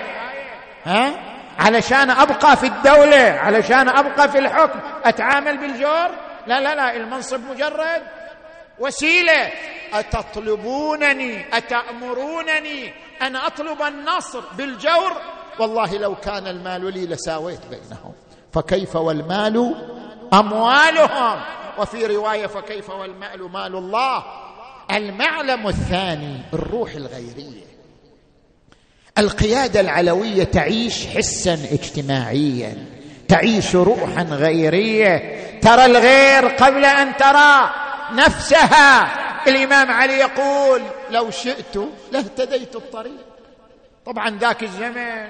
ها؟ علشان أبقى في الدولة علشان أبقى في الحكم. أتعامل بالجور؟ لا لا لا المنصب مجرد وسيلة. أتطلبونني أتأمرونني أن أطلب النصر بالجور؟ والله لو كان المال لي لساويت بينهم فكيف والمال أموالهم؟ وفي رواية فكيف والمال مال الله؟ المعلم الثاني الروح الغيرية. القيادة العلوية تعيش حسا اجتماعيا تعيش روحا غيرية. ترى الغير قبل أن ترى نفسها. الإمام علي يقول لو شئت لاهتديت الطريق. طبعا ذاك الزمن.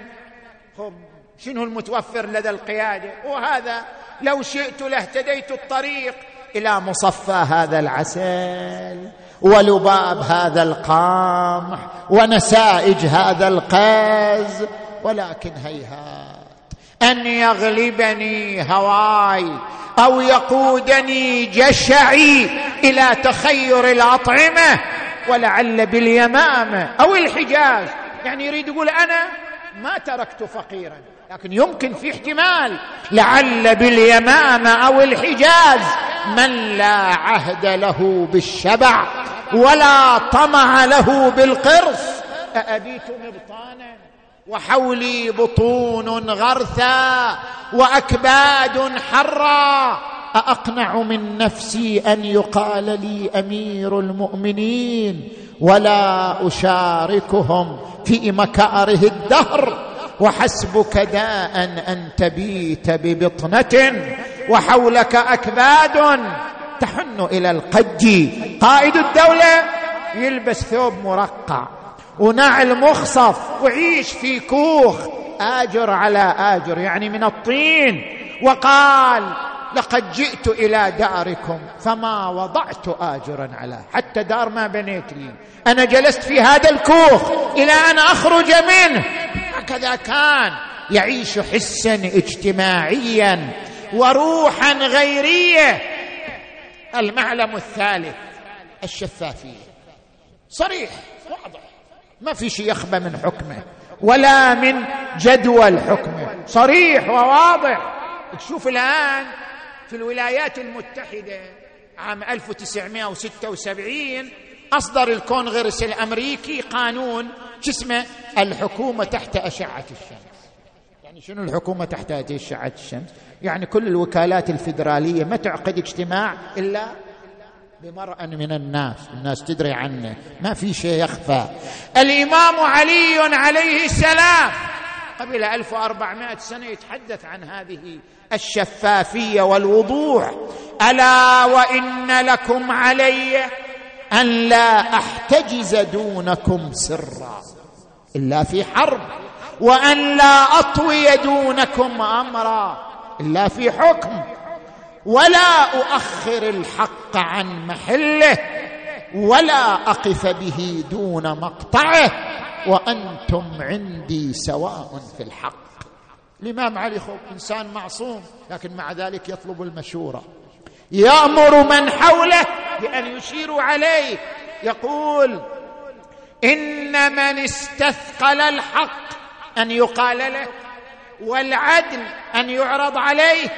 شنو المتوفر لدى القيادة؟ وهذا لو شئت لاهتديت الطريق. إلى مصفى هذا العسل ولباب هذا القمح ونسائج هذا القز ولكن هيهات أن يغلبني هواي أو يقودني جشعي إلى تخير الأطعمة ولعل باليمامه أو الحجاز. يعني يريد يقول أنا ما تركت فقيرا لكن يمكن في احتمال لعل باليمامه أو الحجاز. من لا عهد له بالشبع ولا طمع له بالقرص. أأبيت مبطانا وحولي بطون غرثا وأكباد حرا. أأقنع من نفسي أن يقال لي أمير المؤمنين ولا أشاركهم في مكاره الدهر. وحسبك داء أن تبيت ببطنة. وحولك أكباد تحن إلى القج. قائد الدولة يلبس ثوب مرقع ونعل مخصف وعيش في كوخ. آجر على آجر يعني من الطين. وقال لقد جئت إلى داركم فما وضعت آجرا على. حتى دار ما بنيت لي. أنا جلست في هذا الكوخ إلى أن أخرج منه. هكذا كان يعيش حسا اجتماعيا. وروحا غيرية. المعلم الثالث الشفافية. صريح واضح. ما في شيء يخبى من حكمه ولا من جدول حكمه. صريح وواضح. تشوف الآن في الولايات المتحدة عام 1976 أصدر الكونغرس الأمريكي قانون شو اسمه؟ الحكومة تحت أشعة الشمس. يعني شنو الحكومة تحت اشعه الشمس؟ يعني كل الوكالات الفدراليه ما تعقد اجتماع إلا بمرأ من الناس الناس تدري عنه ما في شيء يخفى. الإمام علي عليه السلام قبل 1400 سنة يتحدث عن هذه الشفافية والوضوح. ألا وإن لكم علي أن لا أحتجز دونكم سرا إلا في حرب. وأن لا أطوي دونكم أمرا إلا في حكم. ولا أؤخر الحق عن محله. ولا أقف به دون مقطعه. وأنتم عندي سواء في الحق. الإمام علي خو إنسان معصوم لكن مع ذلك يطلب المشورة. يأمر من حوله بأن يشيروا عليه. يقول إن من استثقل الحق أن يقال له والعدل أن يعرض عليه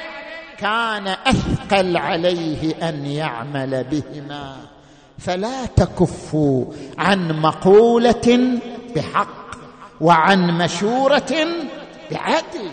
كان أثقل عليه أن يعمل بهما. فلا تكفوا عن مقولة بحق وعن مشورة بعدل.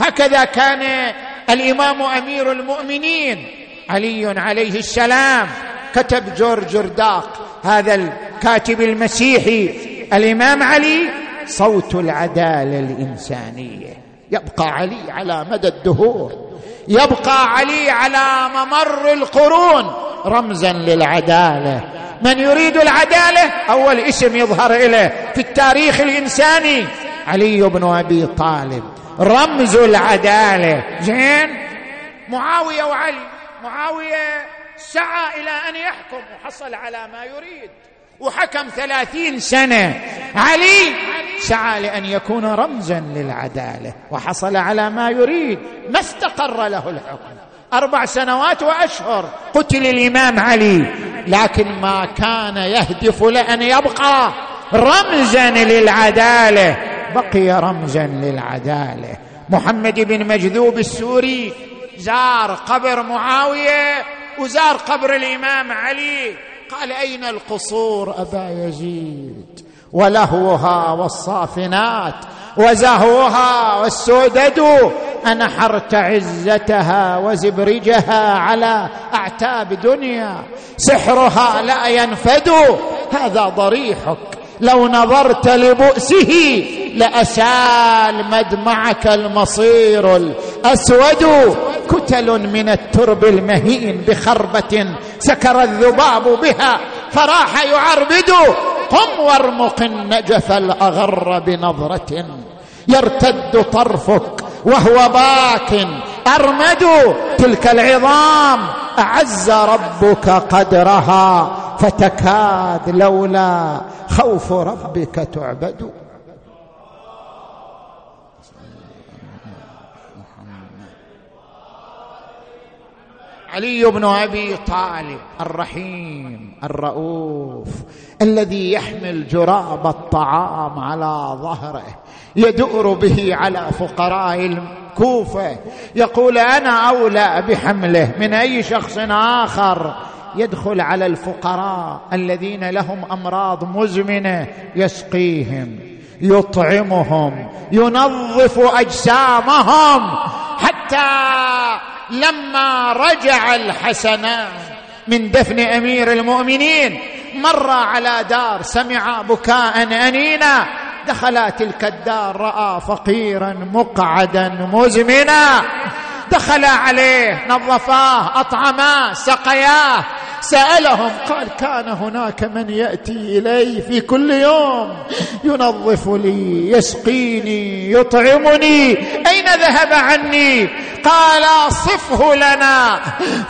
هكذا كان الإمام أمير المؤمنين علي عليه السلام كتب جورج رداق هذا الكاتب المسيحي الإمام علي صوت العدالة الإنسانية. يبقى علي على مدى الدهور. يبقى علي على ممر القرون. رمزا للعدالة. من يريد العدالة؟ أول اسم يظهر له في التاريخ الإنساني. علي بن أبي طالب. رمز العدالة. زين؟ معاوية وعلي. معاوية سعى إلى أن يحكم. وحصل على ما يريد. وحكم ثلاثين سنة. علي سعى لأن يكون رمزا للعدالة وحصل على ما يريد. ما استقر له الحكم. أربع سنوات وأشهر قتل الإمام علي. لكن ما كان يهدف لأن يبقى رمزا للعدالة. بقي رمزا للعدالة. محمد بن مجذوب السوري زار قبر معاوية وزار قبر الإمام علي. قال أين القصور أبا يزيد؟ ولهوها والصافنات وزهوها والسودد أنحرت عزتها وزبرجها على أعتاب دنيا. سحرها لا ينفد هذا ضريحك لو نظرت لبؤسه لأسال مدمعك المصير الأسود. كتل من الترب المهين بخربة سكر الذباب بها فراح يعربد. قم وارمق النجف الأغر بنظرة. يرتد طرفك وهو باك. أرمد. تلك العظام أعز ربك قدرها فتكاد لولا خوف ربك تعبد. علي بن أبي طالب الرحيم الرؤوف الذي يحمل جراب الطعام على ظهره يدور به على فقراء الكوفة يقول أنا أولى بحمله من أي شخص آخر يدخل على الفقراء الذين لهم أمراض مزمنة يسقيهم يطعمهم ينظف أجسامهم حتى لما رجع الحسنان من دفن أمير المؤمنين مر على دار سمع بكاء أنينا دخل تلك الدار رأى فقيرا مقعدا مزمنا دخل عليه نظفاه أطعماه سقياه سألهم قال كان هناك من يأتي إلي في كل يوم ينظف لي يسقيني يطعمني أين ذهب عني؟ قال صفه لنا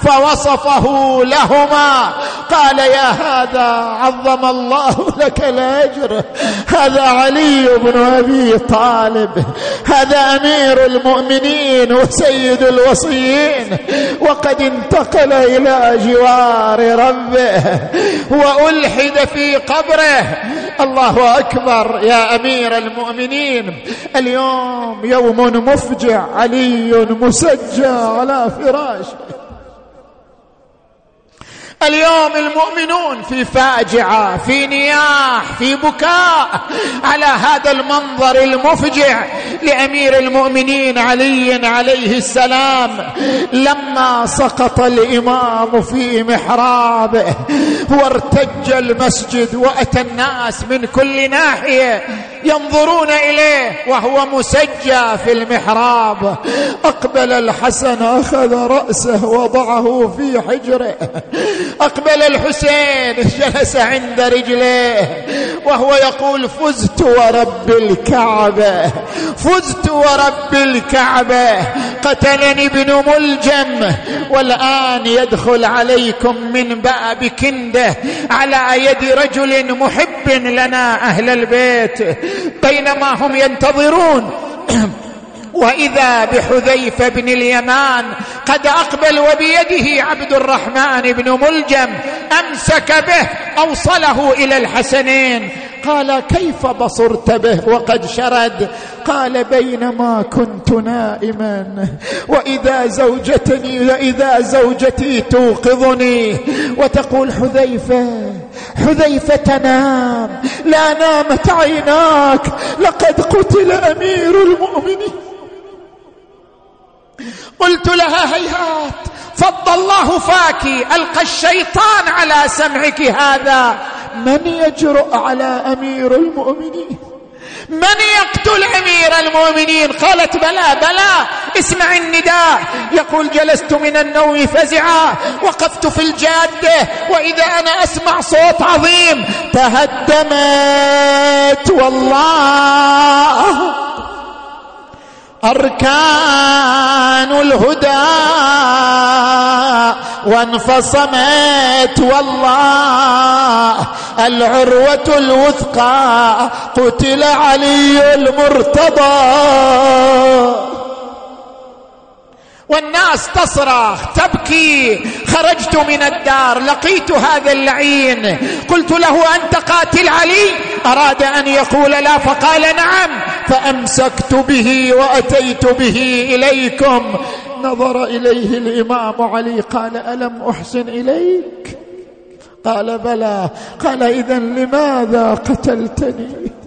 فوصفه لهما. قال يا هذا عظم الله لك الأجر. هذا علي بن أبي طالب. هذا أمير المؤمنين وسيد الوصيين. وقد انتقل إلى جوار ربه وألحد في قبره. الله أكبر يا أمير المؤمنين. اليوم يوم مفجع علي مسجى على فراشه اليوم المؤمنون في فاجعة في نياح في بكاء على هذا المنظر المفجع لأمير المؤمنين علي عليه السلام. لما سقط الإمام في محرابه وارتج المسجد وأتى الناس من كل ناحية. ينظرون إليه وهو مسجى في المحراب. أقبل الحسن أخذ رأسه وضعه في حجره. أقبل الحسين جلس عند رجليه وهو يقول فزت ورب الكعبه فزت ورب الكعبه قتلني ابن ملجم. والآن يدخل عليكم من باب كنده على يد رجل محب لنا أهل البيت. بينما هم ينتظرون. وإذا بحذيفة بن اليمان قد أقبل وبيده عبد الرحمن بن ملجم أمسك به أوصله إلى الحسنين. قال كيف بصرت به وقد شرد؟ قال بينما كنت نائما وإذا زوجتني وإذا زوجتي توقظني. وتقول حذيفة حذيفة تنام لا نامت عيناك. لقد قتل أمير المؤمنين. قلت لها هيهات. فض الله فاك. ألقى الشيطان على سمعك هذا. من يجرؤ على أمير المؤمنين؟ من يقتل أمير المؤمنين؟ قالت بلى بلى اسمع النداء. يقول جلست من النوم فزعا وقفت في الجادة وإذا أنا أسمع صوت عظيم تهدمت والله. أركان الهدى وانفصمت والله العروة الوثقى قتل علي المرتضى والناس تصرخ تبكي. خرجت من الدار لقيت هذا اللعين. قلت له أنت قاتل علي؟ أراد أن يقول لا فقال نعم. فأمسكت به وأتيت به إليكم. نظر إليه الإمام علي قال ألم أحسن إليك؟ قال بلى. قال اذا لماذا قتلتني؟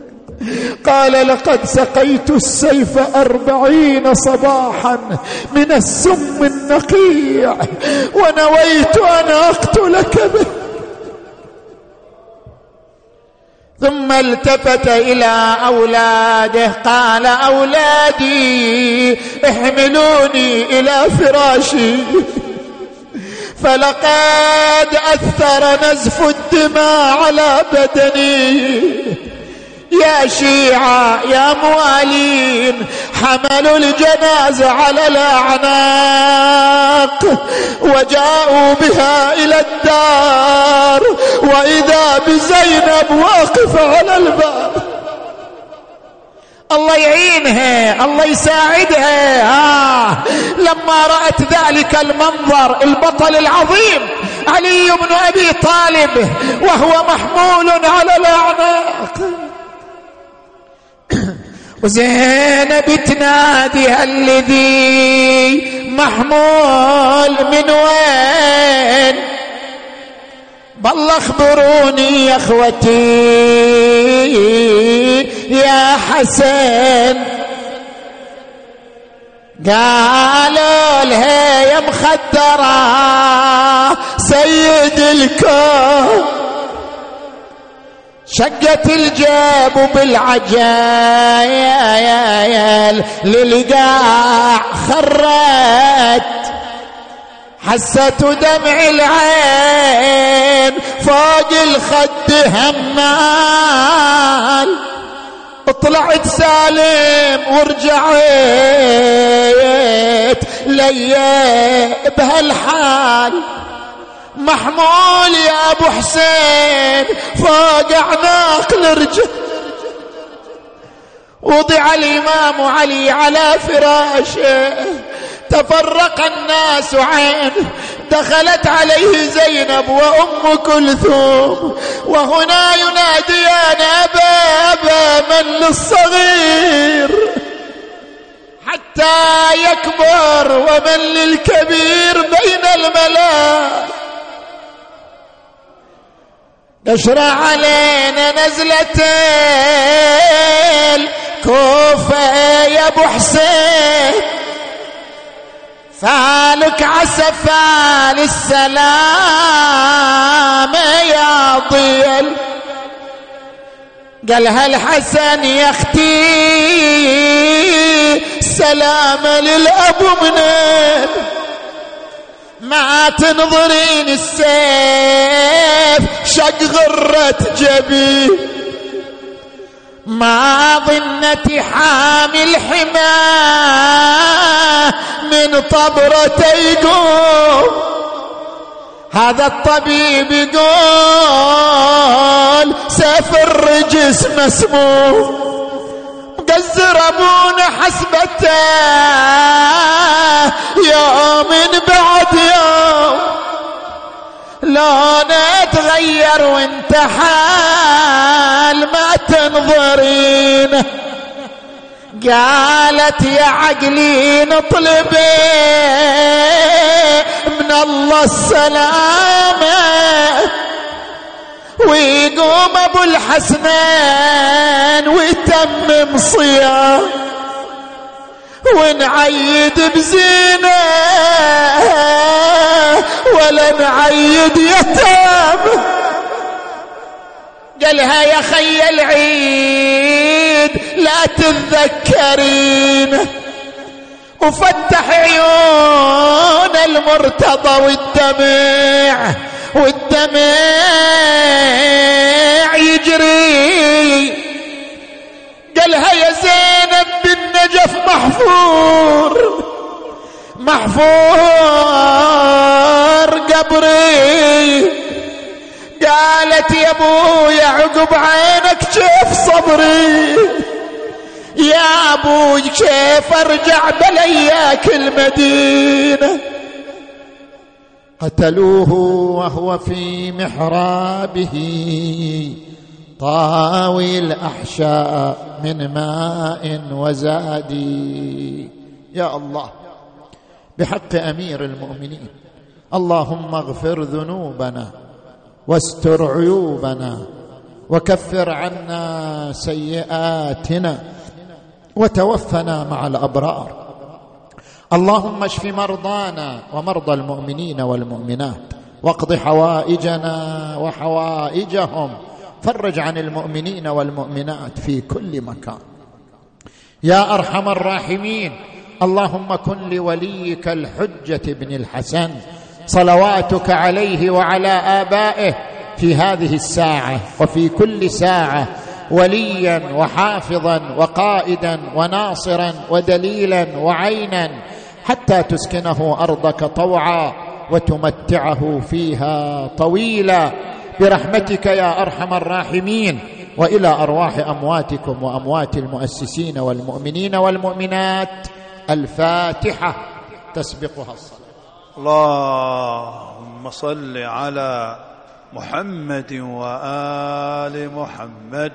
قال لقد سقيت السيف أربعين صباحا من السم النقيع ونويت أن أقتلك به ثم التفت إلى أولاده قال أولادي احملوني إلى فراشي. فلقد أثر نزف الدماء على بدني. يا شيعة يا موالين حملوا الجنازة على الأعناق وجاءوا بها إلى الدار. وإذا بزينب واقفة على الباب الله يعينها الله يساعدها. آه لما رأت ذلك المنظر البطل العظيم علي بن أبي طالب وهو محمول على الأعناق. وزينب تنادي الذي محمول من وين؟ بالله اخبروني يا أخوتي يا حسن. قالوا لها يا مخدرة سيد الكون. شقت الجيب بالعجايل للقاع خرت. حست دمع العين فوق الخد همال. طلعت سالم ورجعت لي بهالحال. محمول يا ابو حسين فوق اعناق الرجال وضع الامام علي على فراشه. تفرق الناس عين. دخلت عليه زينب وأم كلثوم. وهنا يناديان أبا أبا من للصغير. حتى يكبر ومن للكبير بين الملا تشرع علينا نزلة الكوفة يا أبو حسين. فالك عسفال السلام يا ضيل. قال هالحسن يا أختي سلام للاب منين ما تنظرين السيف شق غرة جبي ما ظنتي حامل حماه من طبرة يقوم. هذا الطبيب يقول سيف الرجس مسموم. مقزر ابونا حسبته يوم بعد يوم. لونه تغير وانت حال ما تنظرين. قالت يا عقلي نطلب من الله السلامة. ويقوم أبو الحسنين ويتمم صيام. ونعيد بزينة ولا نعيد يتام. قالها يا خي العيد لا تتذكرين وفتح عيون المرتضى والدمع والدمع بالنجف محفور محفور قبري. قالت يا ابويا عقب عينك كيف صبري؟ يا أبوي كيف أرجع بلياك المدينة قتلوه وهو في محرابه. طاوي الاحشاء من ماء وزاد. يا الله بحق أمير المؤمنين اللهم اغفر ذنوبنا واستر عيوبنا وكفر عنا سيئاتنا وتوفنا مع الأبرار. اللهم اشف مرضانا ومرضى المؤمنين والمؤمنات واقض حوائجنا وحوائجهم فرج عن المؤمنين والمؤمنات في كل مكان. يا أرحم الراحمين اللهم كن لوليك الحجة بن الحسن صلواتك عليه وعلى آبائه في هذه الساعة وفي كل ساعة وليا وحافظا وقائدا وناصرا ودليلا وعينا حتى تسكنه أرضك طوعا وتمتعه فيها طويلا. برحمتك يا أرحم الراحمين وإلى أرواح أمواتكم وأموات المؤسسين والمؤمنين والمؤمنات. الفاتحة تسبقها الصلاة. اللهم صل على محمد وآل محمد.